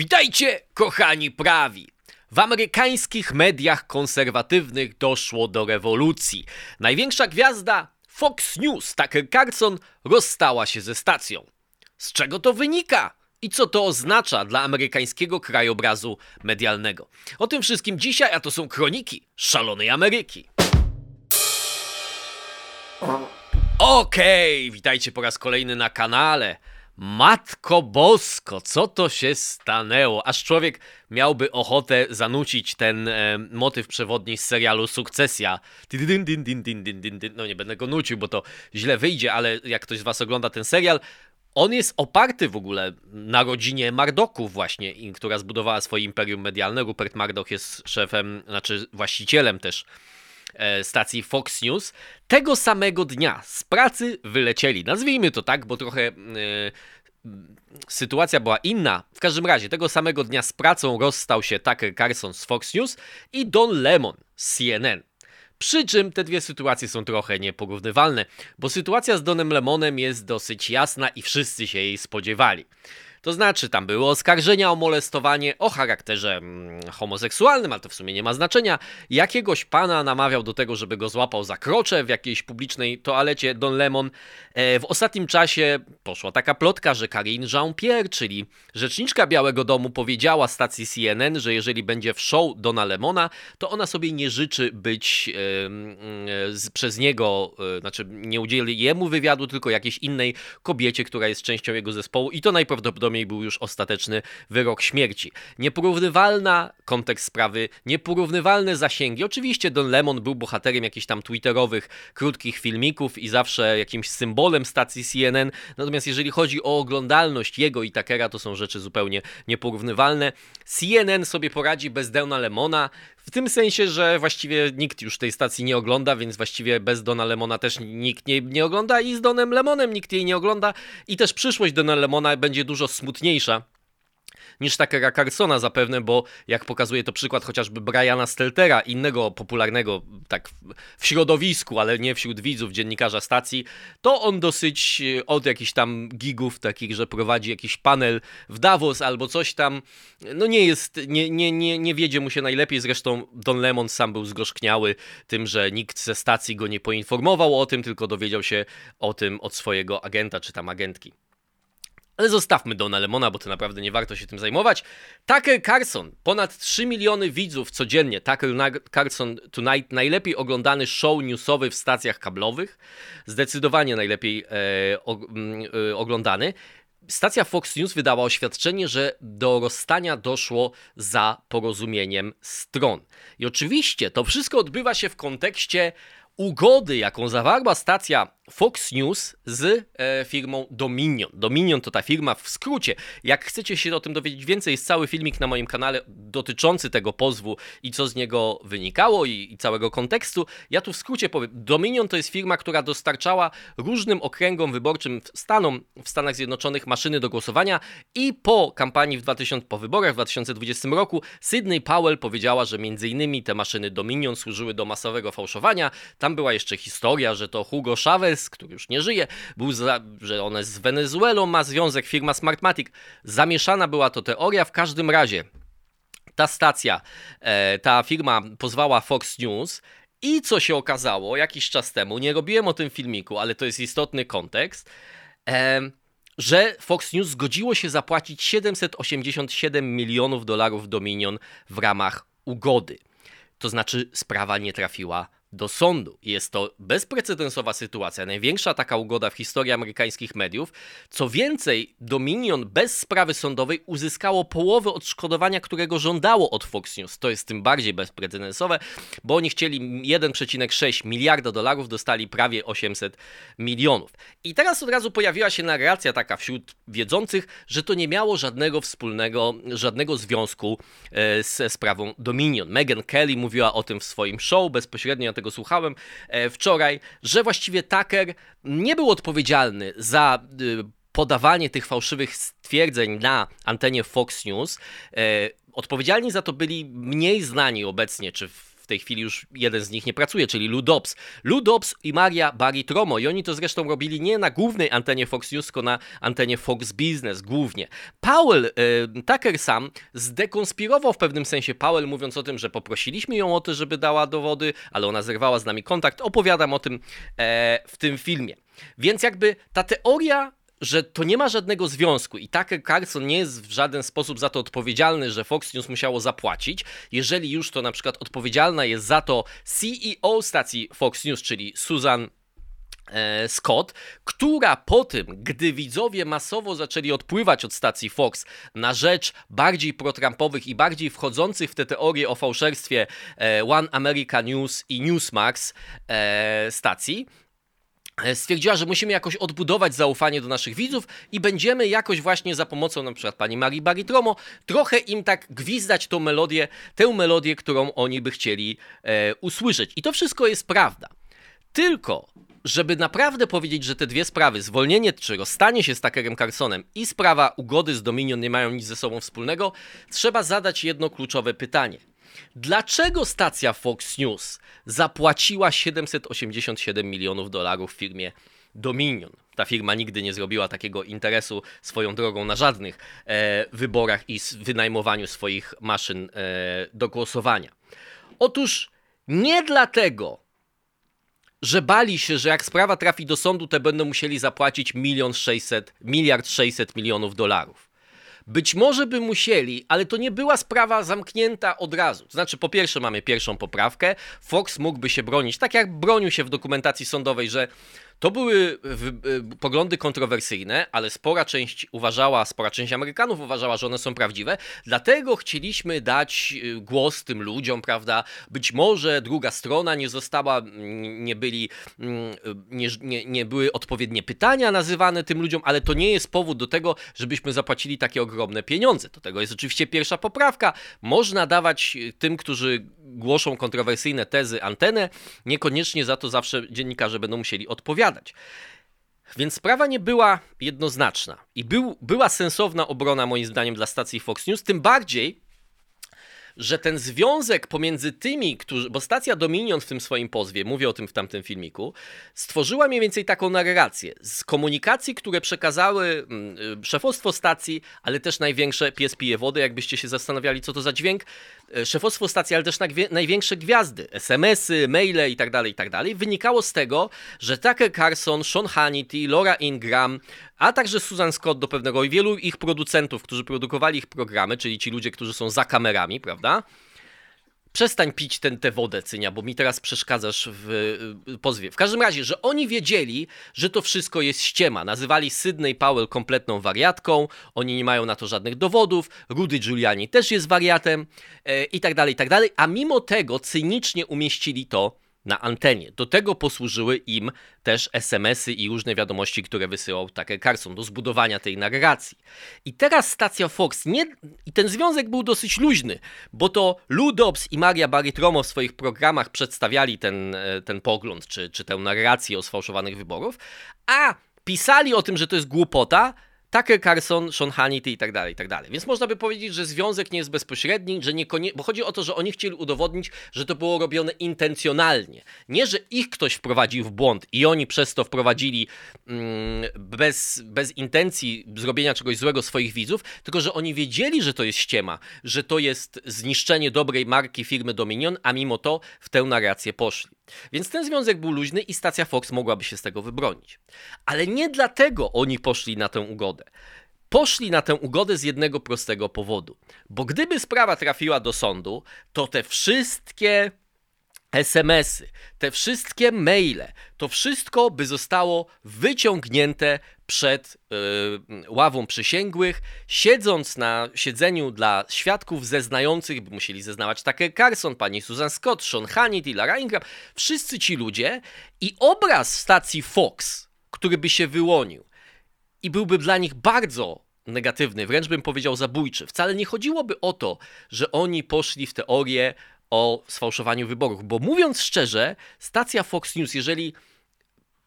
Witajcie, kochani prawi! W amerykańskich mediach konserwatywnych doszło do rewolucji. Największa gwiazda Fox News, Tucker Carlson, rozstała się ze stacją. Z czego to wynika? I co to oznacza dla amerykańskiego krajobrazu medialnego? O tym wszystkim dzisiaj, a to są kroniki szalonej Ameryki. Okej, okay, witajcie po raz kolejny na kanale. Matko Bosko, co to się stanęło? Aż człowiek miałby ochotę zanucić ten e, motyw przewodni z serialu Sukcesja. No nie będę go nucił, bo to źle wyjdzie, ale jak ktoś z was ogląda ten serial, on jest oparty w ogóle na rodzinie Mardoków właśnie, która zbudowała swoje imperium medialne. Rupert Murdoch jest szefem, znaczy właścicielem też stacji Fox News, tego samego dnia z pracy wylecieli. Nazwijmy to tak, bo trochę e, sytuacja była inna. W każdym razie, tego samego dnia z pracą rozstał się Tucker Carlson z Fox News i Don Lemon z CNN. Przy czym te dwie sytuacje są trochę nieporównywalne, bo sytuacja z Donem Lemonem jest dosyć jasna i wszyscy się jej spodziewali. To znaczy, tam były oskarżenia o molestowanie o charakterze mm, homoseksualnym, ale to w sumie nie ma znaczenia. Jakiegoś pana namawiał do tego, żeby go złapał za krocze w jakiejś publicznej toalecie Don Lemon. E, w ostatnim czasie poszła taka plotka, że Karine Jean-Pierre, czyli rzeczniczka Białego Domu, powiedziała stacji CNN, że jeżeli będzie w show Dona Lemona, to ona sobie nie życzy być e, przez niego, e, znaczy nie udzieli jemu wywiadu, tylko jakiejś innej kobiecie, która jest częścią jego zespołu i to najprawdopodobniej najprawdopodobniej był już ostateczny wyrok śmierci. Nieporównywalna kontekst sprawy, nieporównywalne zasięgi. Oczywiście Don Lemon był bohaterem jakichś tam twitterowych, krótkich filmików i zawsze jakimś symbolem stacji CNN, natomiast jeżeli chodzi o oglądalność jego i Takera, to są rzeczy zupełnie nieporównywalne. CNN sobie poradzi bez Dona Lemona, w tym sensie, że właściwie nikt już tej stacji nie ogląda, więc właściwie bez Dona Lemona też nikt nie, nie ogląda i z Donem Lemonem nikt jej nie ogląda i też przyszłość Dona Lemona będzie dużo smutniejsza niż Takera Carsona zapewne, bo jak pokazuje to przykład chociażby Briana Steltera, innego popularnego tak w środowisku, ale nie wśród widzów, dziennikarza stacji, to on dosyć e, od jakichś tam gigów takich, że prowadzi jakiś panel w Davos albo coś tam, no nie jest, nie, nie, nie, nie wiedzie mu się najlepiej, zresztą Don Lemon sam był zgorzkniały tym, że nikt ze stacji go nie poinformował o tym, tylko dowiedział się o tym od swojego agenta czy tam agentki. Ale zostawmy Dona Lemona, bo to naprawdę nie warto się tym zajmować. Tucker Carlson, ponad 3 miliony widzów codziennie. Tucker Carlson Tonight, najlepiej oglądany show newsowy w stacjach kablowych. Zdecydowanie najlepiej e, o, e, oglądany. Stacja Fox News wydała oświadczenie, że do rozstania doszło za porozumieniem stron. I oczywiście to wszystko odbywa się w kontekście ugody, jaką zawarła stacja Fox News z e, firmą Dominion. Dominion to ta firma w skrócie. Jak chcecie się o tym dowiedzieć więcej, jest cały filmik na moim kanale dotyczący tego pozwu i co z niego wynikało i, i całego kontekstu. Ja tu w skrócie powiem. Dominion to jest firma, która dostarczała różnym okręgom wyborczym Stanom w Stanach Zjednoczonych maszyny do głosowania i po kampanii w 2000, po wyborach w 2020 roku Sydney Powell powiedziała, że między innymi te maszyny Dominion służyły do masowego fałszowania. Tam była jeszcze historia, że to Hugo Chavez który już nie żyje, był za, że one z Wenezuelą ma związek, firma Smartmatic. Zamieszana była to teoria, w każdym razie ta stacja, e, ta firma pozwała Fox News i co się okazało jakiś czas temu, nie robiłem o tym filmiku, ale to jest istotny kontekst, e, że Fox News zgodziło się zapłacić 787 milionów dolarów Dominion w ramach ugody. To znaczy sprawa nie trafiła do sądu. Jest to bezprecedensowa sytuacja, największa taka ugoda w historii amerykańskich mediów. Co więcej, Dominion bez sprawy sądowej uzyskało połowę odszkodowania, którego żądało od Fox News. To jest tym bardziej bezprecedensowe, bo oni chcieli 1,6 miliarda dolarów, dostali prawie 800 milionów. I teraz od razu pojawiła się narracja taka wśród wiedzących, że to nie miało żadnego wspólnego, żadnego związku e, ze sprawą Dominion. Megan Kelly mówiła o tym w swoim show bezpośrednio tego słuchałem e, wczoraj, że właściwie Tucker nie był odpowiedzialny za y, podawanie tych fałszywych stwierdzeń na antenie Fox News. E, odpowiedzialni za to byli mniej znani obecnie, czy w tej chwili już jeden z nich nie pracuje, czyli Lou Dobbs. Lou Dobbs i Maria Baritromo i oni to zresztą robili nie na głównej antenie Fox News, tylko na antenie Fox Business głównie. Powell, e, Tucker sam zdekonspirował w pewnym sensie Powell, mówiąc o tym, że poprosiliśmy ją o to, żeby dała dowody, ale ona zerwała z nami kontakt. Opowiadam o tym e, w tym filmie. Więc jakby ta teoria że to nie ma żadnego związku i Tucker Carlson nie jest w żaden sposób za to odpowiedzialny, że Fox News musiało zapłacić. Jeżeli już to na przykład odpowiedzialna jest za to CEO stacji Fox News, czyli Susan e, Scott, która po tym, gdy widzowie masowo zaczęli odpływać od stacji Fox na rzecz bardziej protrampowych i bardziej wchodzących w te teorie o fałszerstwie e, One America News i Newsmax e, stacji, stwierdziła, że musimy jakoś odbudować zaufanie do naszych widzów i będziemy jakoś właśnie za pomocą na przykład pani Marii Baritromo trochę im tak gwizdać tą melodię, tę melodię, którą oni by chcieli e, usłyszeć. I to wszystko jest prawda. Tylko żeby naprawdę powiedzieć, że te dwie sprawy, zwolnienie czy rozstanie się z Tuckerem Carsonem i sprawa ugody z Dominion nie mają nic ze sobą wspólnego, trzeba zadać jedno kluczowe pytanie. Dlaczego stacja Fox News zapłaciła 787 milionów dolarów firmie Dominion? Ta firma nigdy nie zrobiła takiego interesu swoją drogą na żadnych e, wyborach i wynajmowaniu swoich maszyn e, do głosowania. Otóż nie dlatego, że bali się, że jak sprawa trafi do sądu, to będą musieli zapłacić milion 600, miliard 600 milionów dolarów. Być może by musieli, ale to nie była sprawa zamknięta od razu. Znaczy, po pierwsze, mamy pierwszą poprawkę. Fox mógłby się bronić, tak jak bronił się w dokumentacji sądowej, że to były y, poglądy kontrowersyjne, ale spora część uważała, spora część Amerykanów uważała, że one są prawdziwe. Dlatego chcieliśmy dać y, głos tym ludziom, prawda? Być może druga strona nie została, nie byli, mm, nie, nie, nie były odpowiednie pytania nazywane tym ludziom, ale to nie jest powód do tego, żebyśmy zapłacili takie ogromne pieniądze. Do tego jest oczywiście pierwsza poprawka. Można dawać tym, którzy głoszą kontrowersyjne tezy antenę, niekoniecznie za to zawsze dziennikarze będą musieli odpowiadać. Więc sprawa nie była jednoznaczna i był, była sensowna obrona moim zdaniem dla stacji Fox News, tym bardziej, że ten związek pomiędzy tymi, którzy, bo stacja Dominion w tym swoim pozwie, mówię o tym w tamtym filmiku, stworzyła mniej więcej taką narrację z komunikacji, które przekazały mm, y, szefostwo stacji, ale też największe pies pije wody, jakbyście się zastanawiali, co to za dźwięk, y, szefostwo stacji, ale też największe gwiazdy, SMS-y, maile i tak dalej, i tak wynikało z tego, że Tucker Carlson, Sean Hannity, Laura Ingram, a także Susan Scott do pewnego i wielu ich producentów, którzy produkowali ich programy, czyli ci ludzie, którzy są za kamerami, prawda? Przestań pić ten, tę wodę, Cynia, bo mi teraz przeszkadzasz w y, pozwie. W każdym razie, że oni wiedzieli, że to wszystko jest ściema. Nazywali Sydney Powell kompletną wariatką, oni nie mają na to żadnych dowodów, Rudy Giuliani też jest wariatem e, i tak dalej, i tak dalej, a mimo tego cynicznie umieścili to na antenie. Do tego posłużyły im też SMS-y i różne wiadomości, które wysyłał Tucker Carlson do zbudowania tej narracji. I teraz stacja Fox nie... i ten związek był dosyć luźny, bo to Lou Dobbs i Maria Baritromo w swoich programach przedstawiali ten, e, ten pogląd, czy, czy tę narrację o sfałszowanych wyborów, a pisali o tym, że to jest głupota, Tucker Carlson, Sean Hannity i tak dalej, i tak dalej. Więc można by powiedzieć, że związek nie jest bezpośredni, że niekoniecznie, bo chodzi o to, że oni chcieli udowodnić, że to było robione intencjonalnie. Nie, że ich ktoś wprowadził w błąd i oni przez to wprowadzili mm, bez, bez intencji zrobienia czegoś złego swoich widzów, tylko że oni wiedzieli, że to jest ściema, że to jest zniszczenie dobrej marki firmy Dominion, a mimo to w tę narrację poszli. Więc ten związek był luźny i stacja Fox mogłaby się z tego wybronić. Ale nie dlatego oni poszli na tę ugodę. Poszli na tę ugodę z jednego prostego powodu. Bo gdyby sprawa trafiła do sądu, to te wszystkie SMS-y, te wszystkie maile, to wszystko by zostało wyciągnięte przed yy, ławą przysięgłych, siedząc na siedzeniu dla świadków zeznających, by musieli zeznawać Tucker Carlson, pani Susan Scott, Sean Hannity, Lara Ingram, wszyscy ci ludzie i obraz stacji Fox, który by się wyłonił i byłby dla nich bardzo negatywny, wręcz bym powiedział zabójczy. Wcale nie chodziłoby o to, że oni poszli w teorię o sfałszowaniu wyborów, bo mówiąc szczerze, stacja Fox News, jeżeli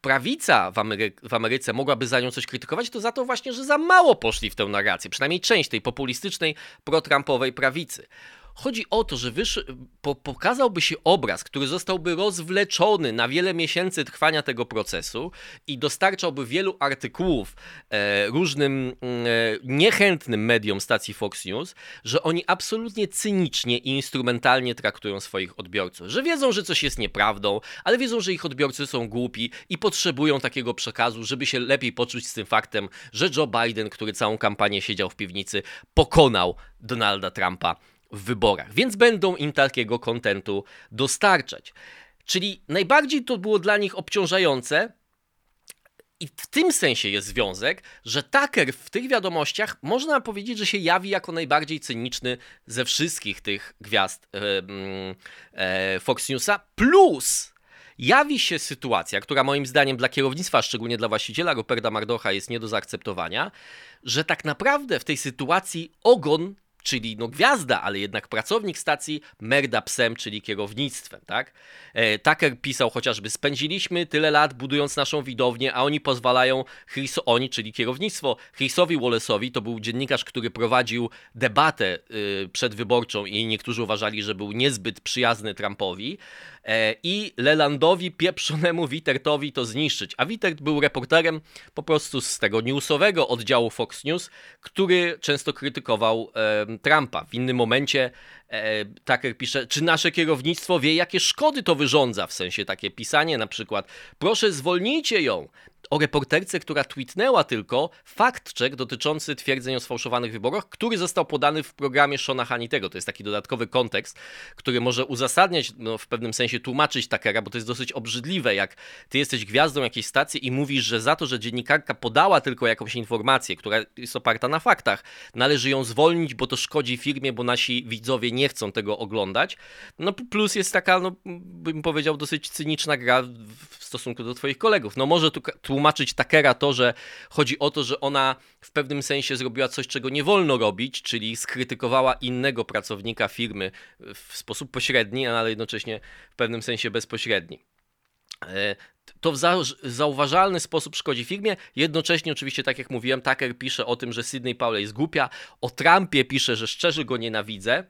prawica w, Amery w, Ameryce mogłaby za nią coś krytykować, to za to właśnie, że za mało poszli w tę narrację, przynajmniej część tej populistycznej, pro-Trumpowej prawicy. Chodzi o to, że wysz... po, pokazałby się obraz, który zostałby rozwleczony na wiele miesięcy trwania tego procesu i dostarczałby wielu artykułów e, różnym mm, e, niechętnym mediom stacji Fox News, że oni absolutnie cynicznie i instrumentalnie traktują swoich odbiorców. Że wiedzą, że coś jest nieprawdą, ale wiedzą, że ich odbiorcy są głupi i potrzebują takiego przekazu, żeby się lepiej poczuć z tym faktem, że Joe Biden, który całą kampanię siedział w piwnicy, pokonał Donalda Trumpa w wyborach, więc będą im takiego kontentu dostarczać. Czyli najbardziej to było dla nich obciążające, i w tym sensie jest związek, że Tucker w tych wiadomościach można powiedzieć, że się jawi jako najbardziej cyniczny ze wszystkich tych gwiazd e, e, Fox Newsa. Plus jawi się sytuacja, która moim zdaniem dla kierownictwa, szczególnie dla właściciela Ruperta Mardocha jest nie do zaakceptowania, że tak naprawdę w tej sytuacji ogon czyli no gwiazda, ale jednak pracownik stacji merda psem, czyli kierownictwem, tak? E, Tucker pisał chociażby, spędziliśmy tyle lat budując naszą widownię, a oni pozwalają, Chris, oni, czyli kierownictwo, Chrisowi Wallace'owi, to był dziennikarz, który prowadził debatę y, przedwyborczą i niektórzy uważali, że był niezbyt przyjazny Trumpowi, i Lelandowi, pieprzonemu Wittertowi to zniszczyć. A Wittert był reporterem po prostu z tego newsowego oddziału Fox News, który często krytykował e, Trumpa. W innym momencie e, Tucker pisze, czy nasze kierownictwo wie, jakie szkody to wyrządza, w sensie takie pisanie na przykład, proszę zwolnijcie ją, o reporterce, która tweetnęła tylko fakt check dotyczący twierdzeń o sfałszowanych wyborach, który został podany w programie Shona Hanitego. To jest taki dodatkowy kontekst, który może uzasadniać, no, w pewnym sensie tłumaczyć Takera, bo to jest dosyć obrzydliwe, jak ty jesteś gwiazdą jakiejś stacji i mówisz, że za to, że dziennikarka podała tylko jakąś informację, która jest oparta na faktach, należy ją zwolnić, bo to szkodzi firmie, bo nasi widzowie nie chcą tego oglądać. No plus jest taka, no bym powiedział, dosyć cyniczna gra w stosunku do twoich kolegów. No może tu tłumaczyć Takera to, że chodzi o to, że ona w pewnym sensie zrobiła coś, czego nie wolno robić, czyli skrytykowała innego pracownika firmy w sposób pośredni, ale jednocześnie w pewnym sensie bezpośredni. E, to w zauważalny sposób szkodzi firmie. Jednocześnie, oczywiście, tak jak mówiłem, Tucker pisze o tym, że Sydney Powell jest głupia. O Trumpie pisze, że szczerze go nienawidzę.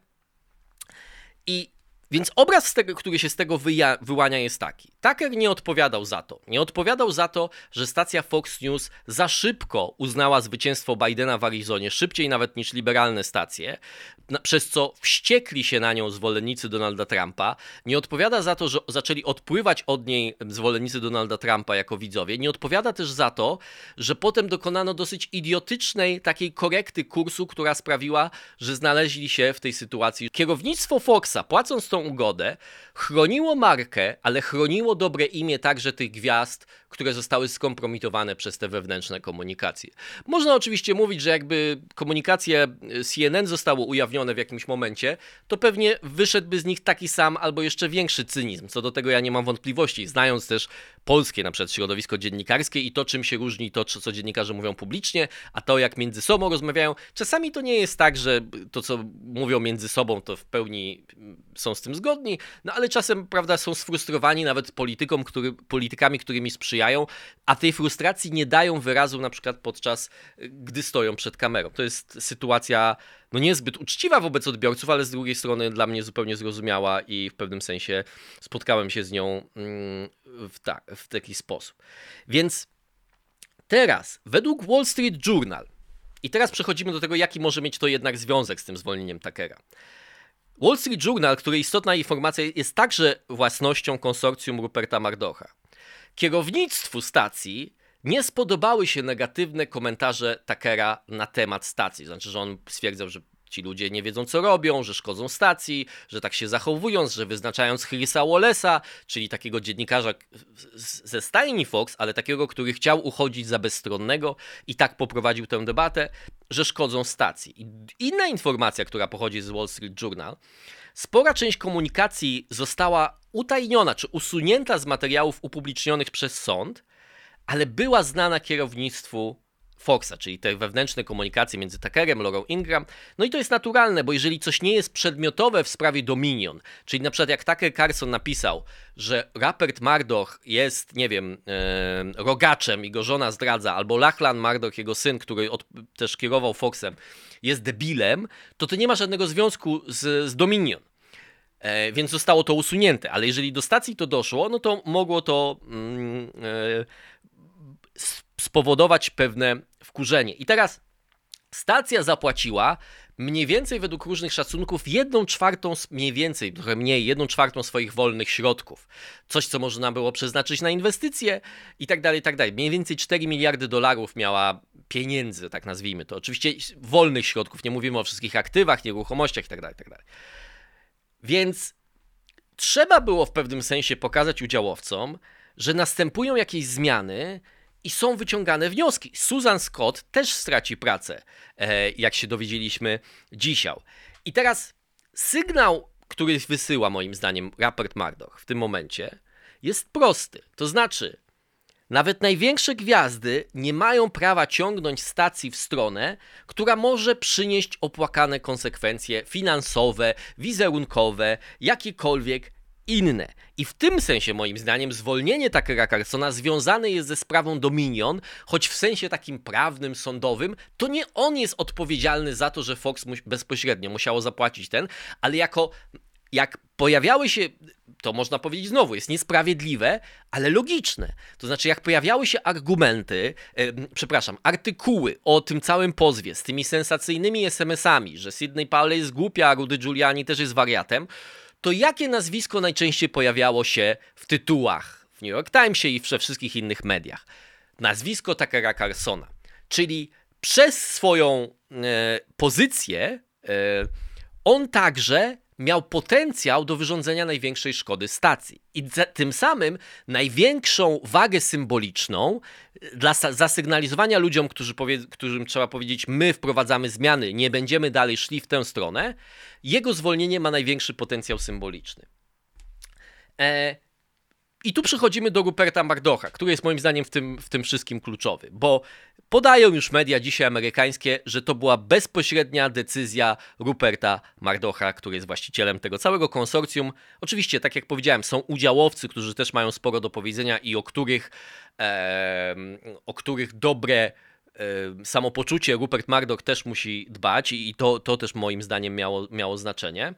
I więc obraz, który się z tego wyłania, jest taki. Tucker nie odpowiadał za to. Nie odpowiadał za to, że stacja Fox News za szybko uznała zwycięstwo Bidena w Arizonie, szybciej nawet niż liberalne stacje, przez co wściekli się na nią zwolennicy Donalda Trumpa. Nie odpowiada za to, że zaczęli odpływać od niej zwolennicy Donalda Trumpa jako widzowie. Nie odpowiada też za to, że potem dokonano dosyć idiotycznej takiej korekty kursu, która sprawiła, że znaleźli się w tej sytuacji. Kierownictwo Foxa, płacąc tą ugodę, chroniło markę, ale chroniło dobre imię także tych gwiazd, które zostały skompromitowane przez te wewnętrzne komunikacje. Można oczywiście mówić, że jakby komunikacje CNN zostały ujawnione w jakimś momencie, to pewnie wyszedłby z nich taki sam albo jeszcze większy cynizm. Co do tego ja nie mam wątpliwości, znając też polskie na przykład środowisko dziennikarskie i to, czym się różni to, co dziennikarze mówią publicznie, a to, jak między sobą rozmawiają. Czasami to nie jest tak, że to, co mówią między sobą, to w pełni są z tym zgodni, no ale czasem, prawda, są sfrustrowani nawet polityką, który, politykami, którymi sprzyjają, a tej frustracji nie dają wyrazu na przykład podczas, gdy stoją przed kamerą. To jest sytuacja no niezbyt uczciwa wobec odbiorców, ale z drugiej strony dla mnie zupełnie zrozumiała i w pewnym sensie spotkałem się z nią mm, w, ta, w taki sposób. Więc teraz, według Wall Street Journal, i teraz przechodzimy do tego, jaki może mieć to jednak związek z tym zwolnieniem Takera. Wall Street Journal, której istotna informacja jest także własnością konsorcjum Ruperta Mardocha. Kierownictwu stacji nie spodobały się negatywne komentarze Takera na temat stacji. Znaczy, że on stwierdzał, że ci ludzie nie wiedzą, co robią, że szkodzą stacji, że tak się zachowują, że wyznaczając Chrisa Wallace'a, czyli takiego dziennikarza ze stajni Fox, ale takiego, który chciał uchodzić za bezstronnego i tak poprowadził tę debatę, że szkodzą stacji. Inna informacja, która pochodzi z Wall Street Journal, spora część komunikacji została utajniona czy usunięta z materiałów upublicznionych przez sąd, ale była znana kierownictwu Foxa, czyli te wewnętrzne komunikacje między Tuckerem, Laurą Ingram. No i to jest naturalne, bo jeżeli coś nie jest przedmiotowe w sprawie Dominion, czyli na przykład jak Tucker Carlson napisał, że Rupert Murdoch jest, nie wiem, e, rogaczem i go żona zdradza, albo Lachlan Murdoch, jego syn, który od, też kierował Foxem, jest debilem, to to nie ma żadnego związku z, z Dominion. E, więc zostało to usunięte, ale jeżeli do stacji to doszło, no to mogło to mm, e, spowodować pewne wkurzenie. I teraz stacja zapłaciła mniej więcej według różnych szacunków jedną czwartą, mniej więcej, trochę mniej, jedną czwartą swoich wolnych środków. Coś, co można było przeznaczyć na inwestycje i tak dalej, i tak dalej. Mniej więcej 4 miliardy dolarów miała pieniędzy, tak nazwijmy to. Oczywiście wolnych środków, nie mówimy o wszystkich aktywach, nieruchomościach i tak dalej, i tak dalej. Więc trzeba było w pewnym sensie pokazać udziałowcom, że następują jakieś zmiany, i są wyciągane wnioski. Susan Scott też straci pracę, e, jak się dowiedzieliśmy dzisiaj. I teraz sygnał, który wysyła moim zdaniem raport Murdoch w tym momencie, jest prosty. To znaczy, nawet największe gwiazdy nie mają prawa ciągnąć stacji w stronę, która może przynieść opłakane konsekwencje finansowe, wizerunkowe, jakiekolwiek inne. I w tym sensie, moim zdaniem, zwolnienie Tuckera Carlsona związane jest ze sprawą Dominion, choć w sensie takim prawnym, sądowym, to nie on jest odpowiedzialny za to, że Fox mu bezpośrednio musiało zapłacić ten, ale jako jak pojawiały się, to można powiedzieć znowu, jest niesprawiedliwe, ale logiczne. To znaczy, jak pojawiały się argumenty, e, przepraszam, artykuły o tym całym pozwie z tymi sensacyjnymi SMS-ami, że Sidney Powell jest głupia, a Rudy Giuliani też jest wariatem, to jakie nazwisko najczęściej pojawiało się w tytułach w New York Timesie i we wszystkich innych mediach? Nazwisko Tuckera Carlsona. Czyli przez swoją e, pozycję e, on także miał potencjał do wyrządzenia największej szkody stacji. I tym samym największą wagę symboliczną e, dla zasygnalizowania ludziom, którzy którym trzeba powiedzieć, my wprowadzamy zmiany, nie będziemy dalej szli w tę stronę, jego zwolnienie ma największy potencjał symboliczny. E, i tu przechodzimy do Ruperta Mardocha, który jest moim zdaniem w tym, w tym wszystkim kluczowy, bo podają już media dzisiaj amerykańskie, że to była bezpośrednia decyzja Ruperta Mardocha, który jest właścicielem tego całego konsorcjum. Oczywiście, tak jak powiedziałem, są udziałowcy, którzy też mają sporo do powiedzenia i o których, e, o których dobre e, samopoczucie Rupert Murdoch też musi dbać i to, to też moim zdaniem miało, miało znaczenie.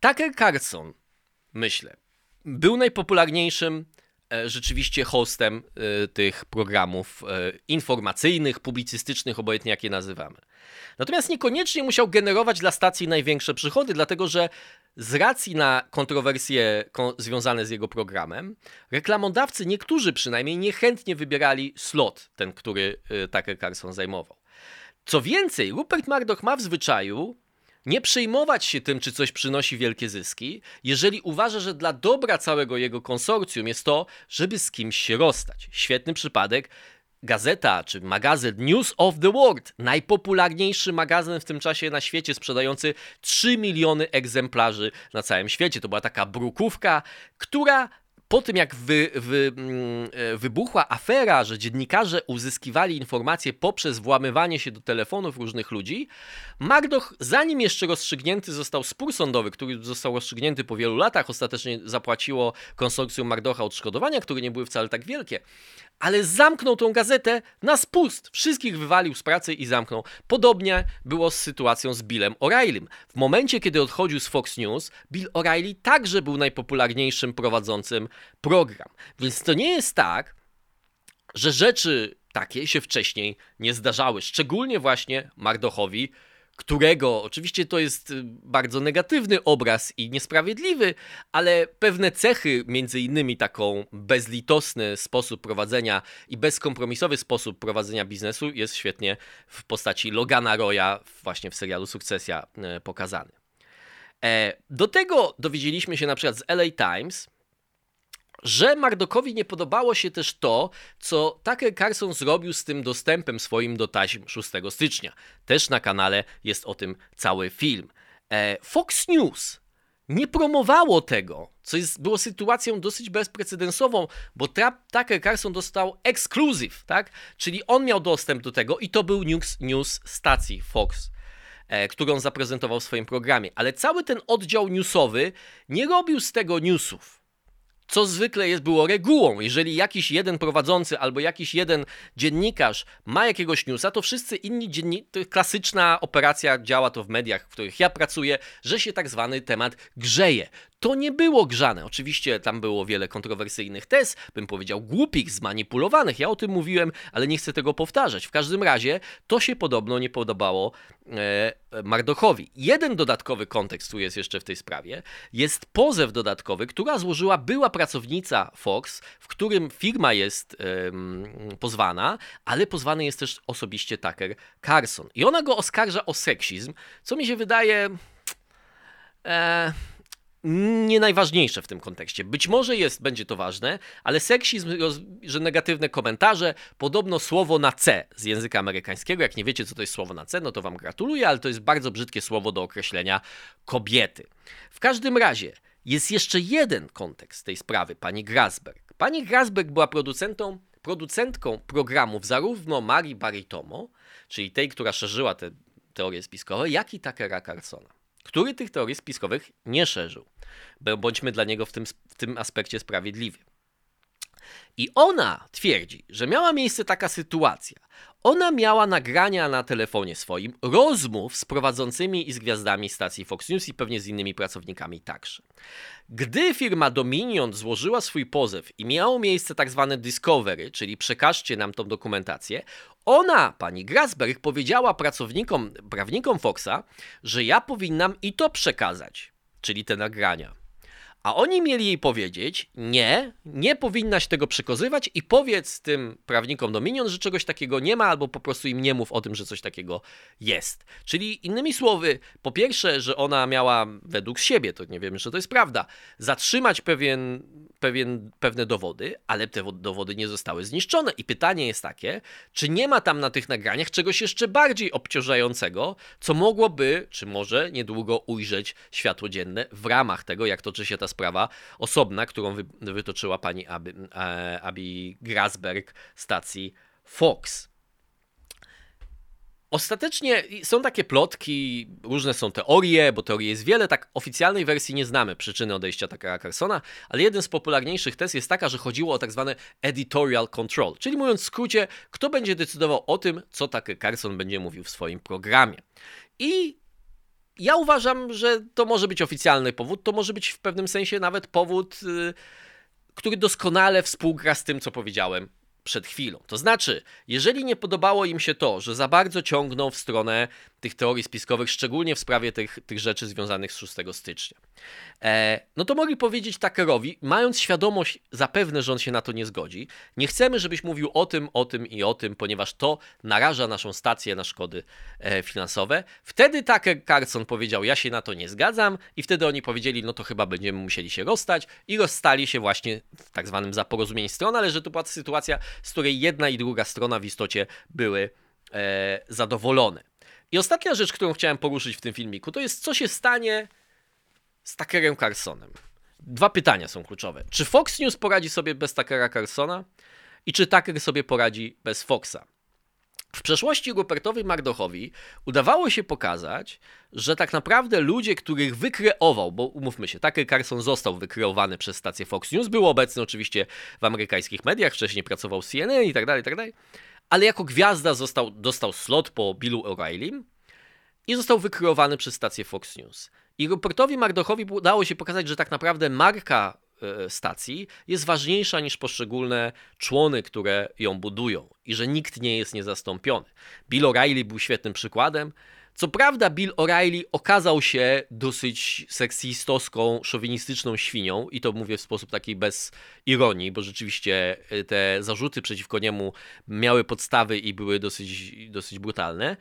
Tucker Carlson, myślę, był najpopularniejszym rzeczywiście hostem e, tych programów e, informacyjnych, publicystycznych, obojętnie jak je nazywamy. Natomiast niekoniecznie musiał generować dla stacji największe przychody, dlatego że z racji na kontrowersje związane z jego programem, reklamodawcy, niektórzy przynajmniej, niechętnie wybierali slot, ten, który Tucker Carlson zajmował. Co więcej, Rupert Murdoch ma w zwyczaju nie przejmować się tym, czy coś przynosi wielkie zyski, jeżeli uważa, że dla dobra całego jego konsorcjum jest to, żeby z kimś się rozstać. Świetny przypadek. Gazeta czy magazyn News of the World, najpopularniejszy magazyn w tym czasie na świecie, sprzedający 3 miliony egzemplarzy na całym świecie. To była taka brukówka, która po tym jak wy, wy, mm, e, wybuchła afera, że dziennikarze uzyskiwali informacje poprzez włamywanie się do telefonów różnych ludzi, Magdoch, zanim jeszcze rozstrzygnięty został spór sądowy, który został rozstrzygnięty po wielu latach, ostatecznie zapłaciło konsorcjum Magdocha odszkodowania, które nie były wcale tak wielkie, ale zamknął tą gazetę na spust. Wszystkich wywalił z pracy i zamknął. Podobnie było z sytuacją z Billem O'Reillym. W momencie, kiedy odchodził z Fox News, Bill O'Reilly także był najpopularniejszym prowadzącym program. Więc to nie jest tak, że rzeczy takie się wcześniej nie zdarzały. Szczególnie właśnie Mardochowi którego oczywiście to jest y, bardzo negatywny obraz i niesprawiedliwy, ale pewne cechy, między innymi taką bezlitosny sposób prowadzenia i bezkompromisowy sposób prowadzenia biznesu jest świetnie w postaci Logana Roya właśnie w serialu Sukcesja y, pokazany. E, do tego dowiedzieliśmy się na przykład z LA Times, że Mardokowi nie podobało się też to, co Tucker Carlson zrobił z tym dostępem swoim do taśm 6 stycznia. Też na kanale jest o tym cały film. E, Fox News nie promowało tego, co jest, było sytuacją dosyć bezprecedensową, bo Tucker Carlson dostał ekskluzyw, tak? Czyli on miał dostęp do tego i to był news, news stacji Fox, e, którą zaprezentował w swoim programie. Ale cały ten oddział newsowy nie robił z tego newsów co zwykle jest, było regułą. Jeżeli jakiś jeden prowadzący albo jakiś jeden dziennikarz ma jakiegoś newsa, to wszyscy inni dziennikarze, klasyczna operacja działa to w mediach, w których ja pracuję, że się tak zwany temat grzeje. To nie było grzane. Oczywiście tam było wiele kontrowersyjnych tez, bym powiedział głupich, zmanipulowanych. Ja o tym mówiłem, ale nie chcę tego powtarzać. W każdym razie to się podobno nie podobało e, Mardochowi. Jeden dodatkowy kontekst tu jest jeszcze w tej sprawie. Jest pozew dodatkowy, która złożyła była pracownica Fox, w którym firma jest e, pozwana, ale pozwany jest też osobiście Tucker Carlson. I ona go oskarża o seksizm, co mi się wydaje... E, nie najważniejsze w tym kontekście. Być może jest, będzie to ważne, ale seksizm, że negatywne komentarze, podobno słowo na C z języka amerykańskiego. Jak nie wiecie, co to jest słowo na C, no to wam gratuluję, ale to jest bardzo brzydkie słowo do określenia kobiety. W każdym razie jest jeszcze jeden kontekst tej sprawy, pani Grasberg. Pani Grasberg była producentą, producentką programów zarówno Marii Baritomo, czyli tej, która szerzyła te teorie spiskowe, jak i Takera Carsona który tych teorii spiskowych nie szerzył. Bądźmy dla niego w tym, w tym aspekcie sprawiedliwi. I ona twierdzi, że miała miejsce taka sytuacja. Ona miała nagrania na telefonie swoim rozmów z prowadzącymi i z gwiazdami stacji Fox News i pewnie z innymi pracownikami także. Gdy firma Dominion złożyła swój pozew i miało miejsce tak zwane discovery, czyli przekażcie nam tą dokumentację, ona, pani Grasberg, powiedziała pracownikom, prawnikom Foxa, że ja powinnam i to przekazać, czyli te nagrania. A oni mieli jej powiedzieć: Nie, nie powinnaś tego przekazywać i powiedz tym prawnikom Dominion, że czegoś takiego nie ma, albo po prostu im nie mów o tym, że coś takiego jest. Czyli innymi słowy, po pierwsze, że ona miała według siebie, to nie wiemy, że to jest prawda, zatrzymać pewien, pewien, pewne dowody, ale te dowody nie zostały zniszczone. I pytanie jest takie, czy nie ma tam na tych nagraniach czegoś jeszcze bardziej obciążającego, co mogłoby, czy może niedługo ujrzeć światło dzienne w ramach tego, jak toczy się ta sprawa osobna, którą wy, wytoczyła pani Abi, e, Abi Grasberg stacji Fox. Ostatecznie są takie plotki, różne są teorie, bo teorii jest wiele, tak oficjalnej wersji nie znamy przyczyny odejścia Takera Carsona, ale jeden z popularniejszych tez jest taka, że chodziło o tak zwane editorial control, czyli mówiąc w skrócie, kto będzie decydował o tym, co Tucker Carlson będzie mówił w swoim programie. I ja uważam, że to może być oficjalny powód, to może być w pewnym sensie nawet powód, yy, który doskonale współgra z tym, co powiedziałem przed chwilą. To znaczy, jeżeli nie podobało im się to, że za bardzo ciągną w stronę tych teorii spiskowych, szczególnie w sprawie tych, tych rzeczy związanych z 6 stycznia, e, no to mogli powiedzieć Tuckerowi, mając świadomość zapewne, że on się na to nie zgodzi, nie chcemy, żebyś mówił o tym, o tym i o tym, ponieważ to naraża naszą stację na szkody e, finansowe. Wtedy Tucker Carlson powiedział, ja się na to nie zgadzam i wtedy oni powiedzieli, no to chyba będziemy musieli się rozstać i rozstali się właśnie w tak zwanym za porozumień stron, ale że to była sytuacja, z której jedna i druga strona w istocie były e, zadowolone. I ostatnia rzecz, którą chciałem poruszyć w tym filmiku, to jest co się stanie z Tuckerem Carlsonem. Dwa pytania są kluczowe. Czy Fox News poradzi sobie bez Tuckera Carlsona? I czy Tucker sobie poradzi bez Foxa? W przeszłości Rupertowi Mardochowi udawało się pokazać, że tak naprawdę ludzie, których wykreował, bo umówmy się, Tucker Carlson został wykreowany przez stację Fox News, był obecny oczywiście w amerykańskich mediach, wcześniej pracował w CNN i tak dalej, i tak dalej, ale jako gwiazda został, dostał slot po Billu O'Reilly i został wykreowany przez stację Fox News. I Rupertowi Mardochowi udało się pokazać, że tak naprawdę marka stacji jest ważniejsza niż poszczególne człony, które ją budują i że nikt nie jest niezastąpiony. Bill O'Reilly był świetnym przykładem. Co prawda Bill O'Reilly okazał się dosyć seksistowską, szowinistyczną świnią i to mówię w sposób taki bez ironii, bo rzeczywiście e, te zarzuty przeciwko niemu miały podstawy i były dosyć, dosyć brutalne.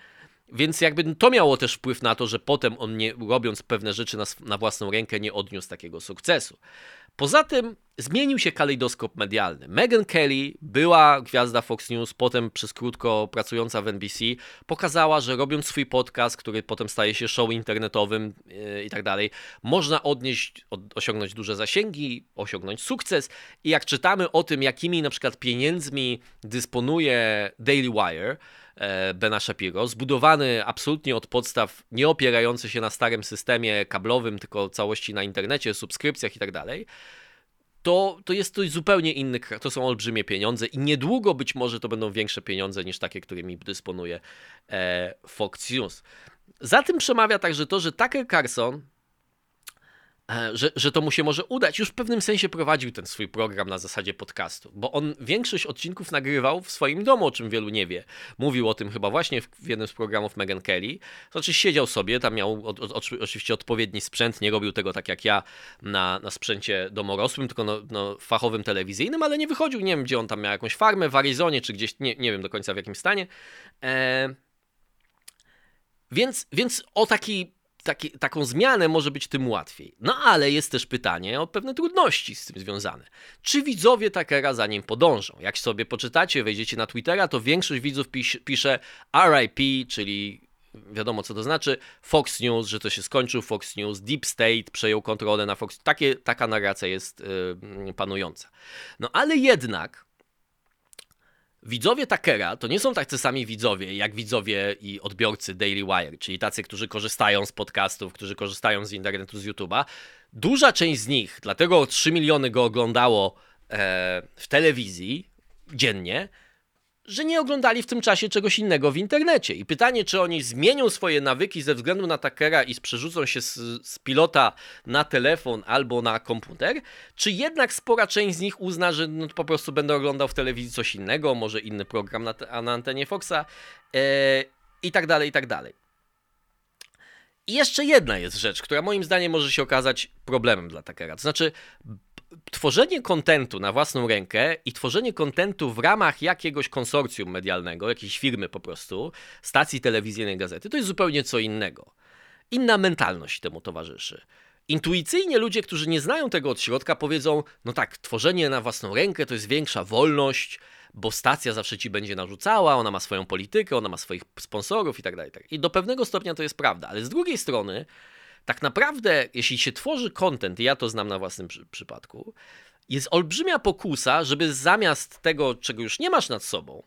Więc jakby to miało też wpływ na to, że potem on nie, robiąc pewne rzeczy na, na własną rękę nie odniósł takiego sukcesu. Poza tym zmienił się kalejdoskop medialny. Meghan Kelly była gwiazda Fox News, potem przez krótko pracująca w NBC, pokazała, że robiąc swój podcast, który potem staje się show internetowym yy, i tak dalej, można odnieść, od, osiągnąć duże zasięgi, osiągnąć sukces. I jak czytamy o tym, jakimi na przykład pieniędzmi dysponuje Daily Wire, e, Bena Shapiro, zbudowany absolutnie od podstaw, nie opierający się na starym systemie kablowym, tylko całości na internecie, subskrypcjach i tak dalej, to, to jest coś zupełnie inny, to są olbrzymie pieniądze i niedługo być może to będą większe pieniądze niż takie, którymi dysponuje e, Fox News. Za tym przemawia także to, że Tucker Carlson E, że, że to mu się może udać. Już w pewnym sensie prowadził ten swój program na zasadzie podcastu, bo on większość odcinków nagrywał w swoim domu, o czym wielu nie wie. Mówił o tym chyba właśnie w, w jednym z programów Megan Kelly. Znaczy siedział sobie, tam miał o, o, oczywiście odpowiedni sprzęt, nie robił tego tak jak ja na, na sprzęcie domorosłym, tylko no, no, fachowym telewizyjnym, ale nie wychodził, nie wiem gdzie on tam miał jakąś farmę w Arizonie, czy gdzieś, nie, nie wiem do końca w jakim stanie. E... Więc, więc o taki taki, taką zmianę może być tym łatwiej. No ale jest też pytanie o pewne trudności z tym związane. Czy widzowie Takera za nim podążą? Jak sobie poczytacie, wejdziecie na Twittera, to większość widzów pisze, pisze RIP, czyli wiadomo co to znaczy, Fox News, że to się skończył, Fox News, Deep State przejął kontrolę na Fox, taka narracja jest yy, panująca. No ale jednak Widzowie Takera to nie są tacy sami widzowie, jak widzowie i odbiorcy Daily Wire, czyli tacy, którzy korzystają z podcastów, którzy korzystają z internetu, z YouTube'a. Duża część z nich, dlatego 3 miliony go oglądało e, w telewizji dziennie, że nie oglądali w tym czasie czegoś innego w internecie. I pytanie, czy oni zmienią swoje nawyki ze względu na Takera i przerzucą się z, z, pilota na telefon albo na komputer, czy jednak spora część z nich uzna, że no, po prostu będę oglądał w telewizji coś innego, może inny program na, na antenie Foxa e, i tak dalej, i tak dalej. I jeszcze jedna jest rzecz, która moim zdaniem może się okazać problemem dla Takera. To znaczy, tworzenie kontentu na własną rękę i tworzenie kontentu w ramach jakiegoś konsorcjum medialnego, jakiejś firmy po prostu, stacji telewizyjnej, gazety, to jest zupełnie co innego. Inna mentalność temu towarzyszy. Intuicyjnie ludzie, którzy nie znają tego od środka, powiedzą: No tak, tworzenie na własną rękę to jest większa wolność, bo stacja zawsze ci będzie narzucała, ona ma swoją politykę, ona ma swoich sponsorów i tak dalej. Tak I do pewnego stopnia to jest prawda, ale z drugiej strony, tak naprawdę, jeśli się tworzy content, ja to znam na własnym przy przypadku, jest olbrzymia pokusa, żeby zamiast tego, czego już nie masz nad sobą,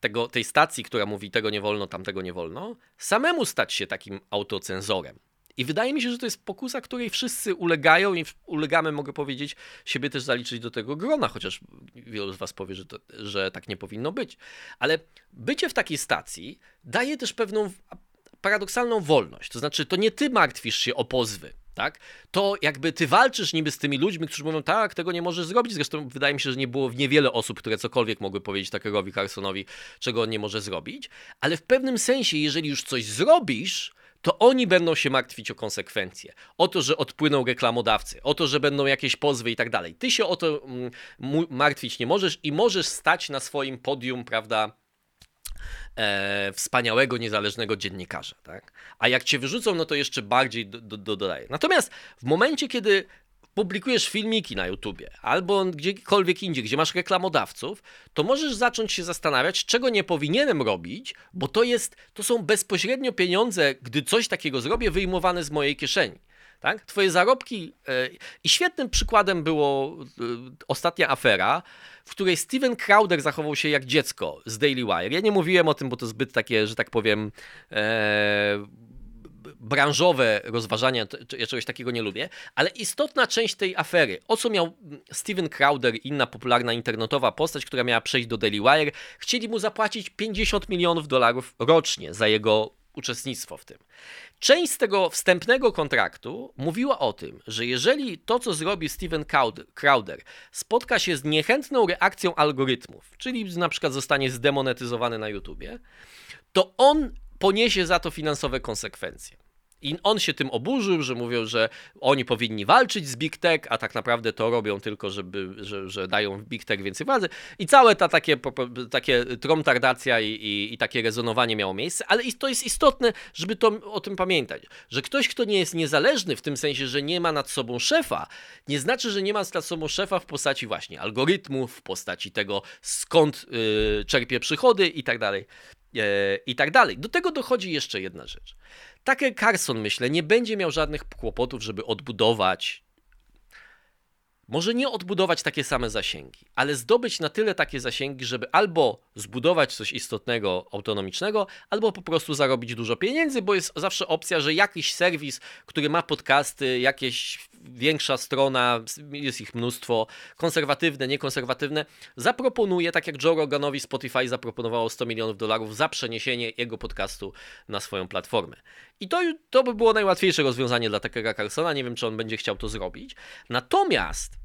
tego, tej stacji, która mówi tego nie wolno, tamtego nie wolno, samemu stać się takim autocenzorem. I wydaje mi się, że to jest pokusa, której wszyscy ulegają i ulegamy, mogę powiedzieć, siebie też zaliczyć do tego grona, chociaż wielu z Was powie, że, to, że tak nie powinno być. Ale bycie w takiej stacji daje też pewną paradoksalną wolność. To znaczy, to nie ty martwisz się o pozwy, tak? To jakby ty walczysz niby z tymi ludźmi, którzy mówią, tak, tego nie możesz zrobić. Zresztą wydaje mi się, że nie było niewiele osób, które cokolwiek mogły powiedzieć Tuckerowi Carsonowi, czego on nie może zrobić. Ale w pewnym sensie, jeżeli już coś zrobisz, to oni będą się martwić o konsekwencje. O to, że odpłyną reklamodawcy, o to, że będą jakieś pozwy i tak dalej. Ty się o to mm, martwić nie możesz i możesz stać na swoim podium, prawda? E, wspaniałego, niezależnego dziennikarza. Tak? A jak cię wyrzucą, no to jeszcze bardziej do, do, dodaje. Natomiast w momencie, kiedy publikujesz filmiki na YouTubie albo gdziekolwiek indziej, gdzie masz reklamodawców, to możesz zacząć się zastanawiać, czego nie powinienem robić, bo to jest, to są bezpośrednio pieniądze, gdy coś takiego zrobię, wyjmowane z mojej kieszeni. Tak? Twoje zarobki. Yy, I świetnym przykładem było yy, ostatnia afera, w której Steven Crowder zachował się jak dziecko z Daily Wire. Ja nie mówiłem o tym, bo to zbyt takie, że tak powiem, e, branżowe rozważania, ja czegoś takiego nie lubię, ale istotna część tej afery, o co miał Steven Crowder, inna popularna internetowa postać, która miała przejść do Daily Wire, chcieli mu zapłacić 50 milionów dolarów rocznie za jego uczestnictwo w tym. Część z tego wstępnego kontraktu mówiła o tym, że jeżeli to, co zrobi Steven Crowder, spotka się z niechętną reakcją algorytmów, czyli na przykład zostanie zdemonetyzowany na YouTubie, to on poniesie za to finansowe konsekwencje. I on się tym oburzył, że mówią, że oni powinni walczyć z Big Tech, a tak naprawdę to robią tylko, żeby, że, że dają Big Tech więcej władzy. I całe ta takie, takie tromtardacja i, i, i takie rezonowanie miało miejsce, ale to jest istotne, żeby to, o tym pamiętać, że ktoś, kto nie jest niezależny w tym sensie, że nie ma nad sobą szefa, nie znaczy, że nie ma nad sobą szefa w postaci właśnie algorytmów, w postaci tego, skąd yy, czerpie przychody i tak dalej. Yy, I tak dalej. Do tego dochodzi jeszcze jedna rzecz. Tucker Carlson, myślę, nie będzie miał żadnych kłopotów, żeby odbudować może nie odbudować takie same zasięgi, ale zdobyć na tyle takie zasięgi, żeby albo zbudować coś istotnego, autonomicznego, albo po prostu zarobić dużo pieniędzy, bo jest zawsze opcja, że jakiś serwis, który ma podcasty, jakieś większa strona, jest ich mnóstwo, konserwatywne, niekonserwatywne, zaproponuje, tak jak Joe Roganowi Spotify zaproponowało 100 milionów dolarów za przeniesienie jego podcastu na swoją platformę. I to, to by było najłatwiejsze rozwiązanie dla Tuckera Carlsona. Nie wiem, czy on będzie chciał to zrobić. Natomiast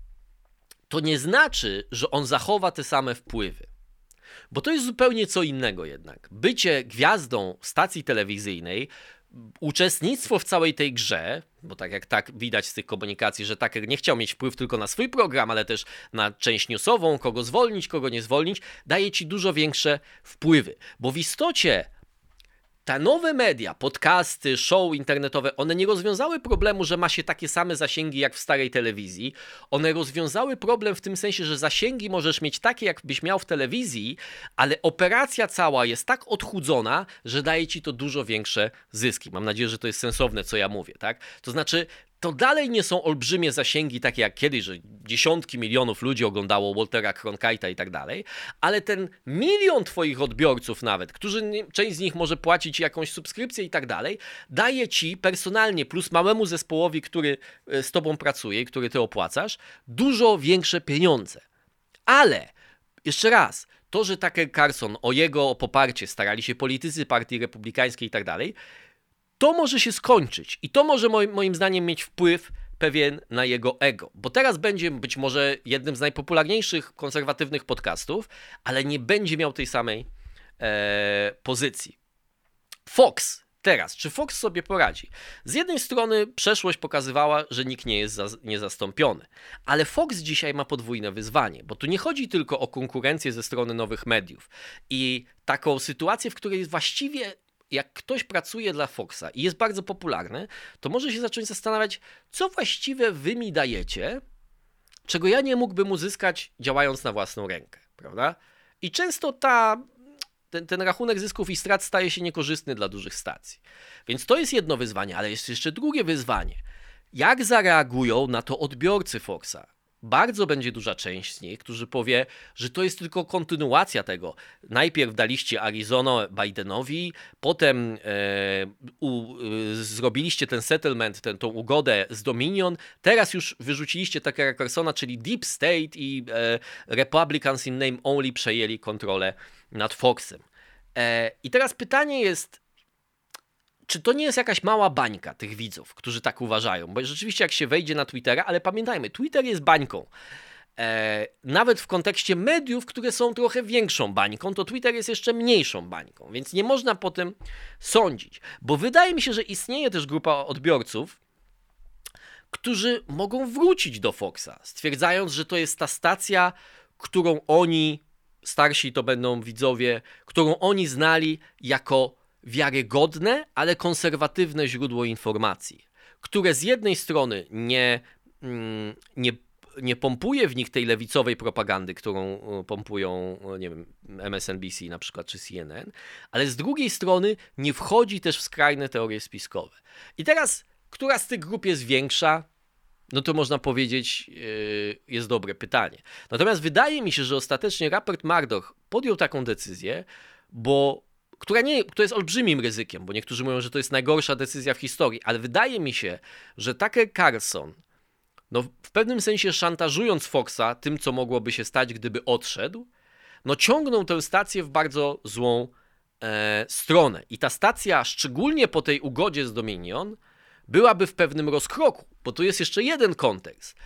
to nie znaczy, że on zachowa te same wpływy. Bo to jest zupełnie co innego jednak. Bycie gwiazdą stacji telewizyjnej, uczestnictwo w całej tej grze, bo tak jak tak widać z tych komunikacji, że Tucker nie chciał mieć wpływ tylko na swój program, ale też na część newsową, kogo zwolnić, kogo nie zwolnić, daje ci dużo większe wpływy. Bo w istocie te nowe media, podcasty, show internetowe, one nie rozwiązały problemu, że ma się takie same zasięgi jak w starej telewizji. One rozwiązały problem w tym sensie, że zasięgi możesz mieć takie, jakbyś miał w telewizji, ale operacja cała jest tak odchudzona, że daje ci to dużo większe zyski. Mam nadzieję, że to jest sensowne, co ja mówię, tak? To znaczy, to dalej nie są olbrzymie zasięgi, takie jak kiedyś, że dziesiątki milionów ludzi oglądało Waltera Cronkite'a i tak dalej, ale ten milion twoich odbiorców nawet, którzy część z nich może płacić jakąś subskrypcję i tak dalej, daje ci personalnie plus małemu zespołowi, który e, z tobą pracuje, który ty opłacasz, dużo większe pieniądze. Ale jeszcze raz, to, że Tucker Carlson o jego poparcie starali się politycy partii republikańskiej i tak dalej, to może się skończyć i to może moim, moim zdaniem mieć wpływ pewien na jego ego, bo teraz będzie być może jednym z najpopularniejszych konserwatywnych podcastów, ale nie będzie miał tej samej e, pozycji. Fox teraz, czy Fox sobie poradzi? Z jednej strony przeszłość pokazywała, że nikt nie jest za, niezastąpiony, ale Fox dzisiaj ma podwójne wyzwanie, bo tu nie chodzi tylko o konkurencję ze strony nowych mediów i taką sytuację, w której właściwie jak ktoś pracuje dla Foxa i jest bardzo popularny, to może się zacząć zastanawiać, co właściwie wy mi dajecie, czego ja nie mógłbym uzyskać działając na własną rękę, prawda? I często ta, ten, ten rachunek zysków i strat staje się niekorzystny dla dużych stacji. Więc to jest jedno wyzwanie, ale jest jeszcze drugie wyzwanie. Jak zareagują na to odbiorcy Foxa? Bardzo będzie duża część z nich, którzy powie, że to jest tylko kontynuacja tego. Najpierw daliście Arizona Bidenowi, potem e, u, e, zrobiliście ten settlement, tę ugodę z Dominion, teraz już wyrzuciliście Tuckera Carsona, czyli Deep State i e, Republicans in name only przejęli kontrolę nad Foxem. E, I teraz pytanie jest, czy to nie jest jakaś mała bańka tych widzów, którzy tak uważają? Bo rzeczywiście jak się wejdzie na Twittera, ale pamiętajmy, Twitter jest bańką. E, nawet w kontekście mediów, które są trochę większą bańką, to Twitter jest jeszcze mniejszą bańką, więc nie można po tym sądzić. Bo wydaje mi się, że istnieje też grupa odbiorców, którzy mogą wrócić do Foxa, stwierdzając, że to jest ta stacja, którą oni, starsi to będą widzowie, którą oni znali jako wiarygodne, ale konserwatywne źródło informacji, które z jednej strony nie, mm, nie, nie pompuje w nich tej lewicowej propagandy, którą e, pompują, e, nie wiem, MSNBC na przykład, czy CNN, ale z drugiej strony nie wchodzi też w skrajne teorie spiskowe. I teraz, która z tych grup jest większa? No to można powiedzieć, e, jest dobre pytanie. Natomiast wydaje mi się, że ostatecznie raport Murdoch podjął taką decyzję, bo która, nie, która jest olbrzymim ryzykiem, bo niektórzy mówią, że to jest najgorsza decyzja w historii, ale wydaje mi się, że Tucker Carlson, no w pewnym sensie szantażując Foxa tym, co mogłoby się stać, gdyby odszedł, no ciągnął tę stację w bardzo złą e, stronę. I ta stacja, szczególnie po tej ugodzie z Dominion, byłaby w pewnym rozkroku, bo tu jest jeszcze jeden kontekst.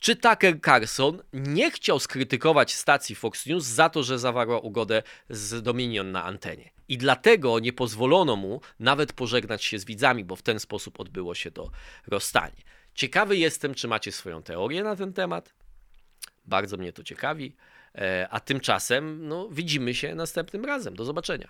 Czy Tucker Carlson nie chciał skrytykować stacji Fox News za to, że zawarła ugodę z Dominion na antenie? I dlatego nie pozwolono mu nawet pożegnać się z widzami, bo w ten sposób odbyło się to rozstanie. Ciekawy jestem, czy macie swoją teorię na ten temat. Bardzo mnie to ciekawi. E, a tymczasem no, widzimy się następnym razem. Do zobaczenia.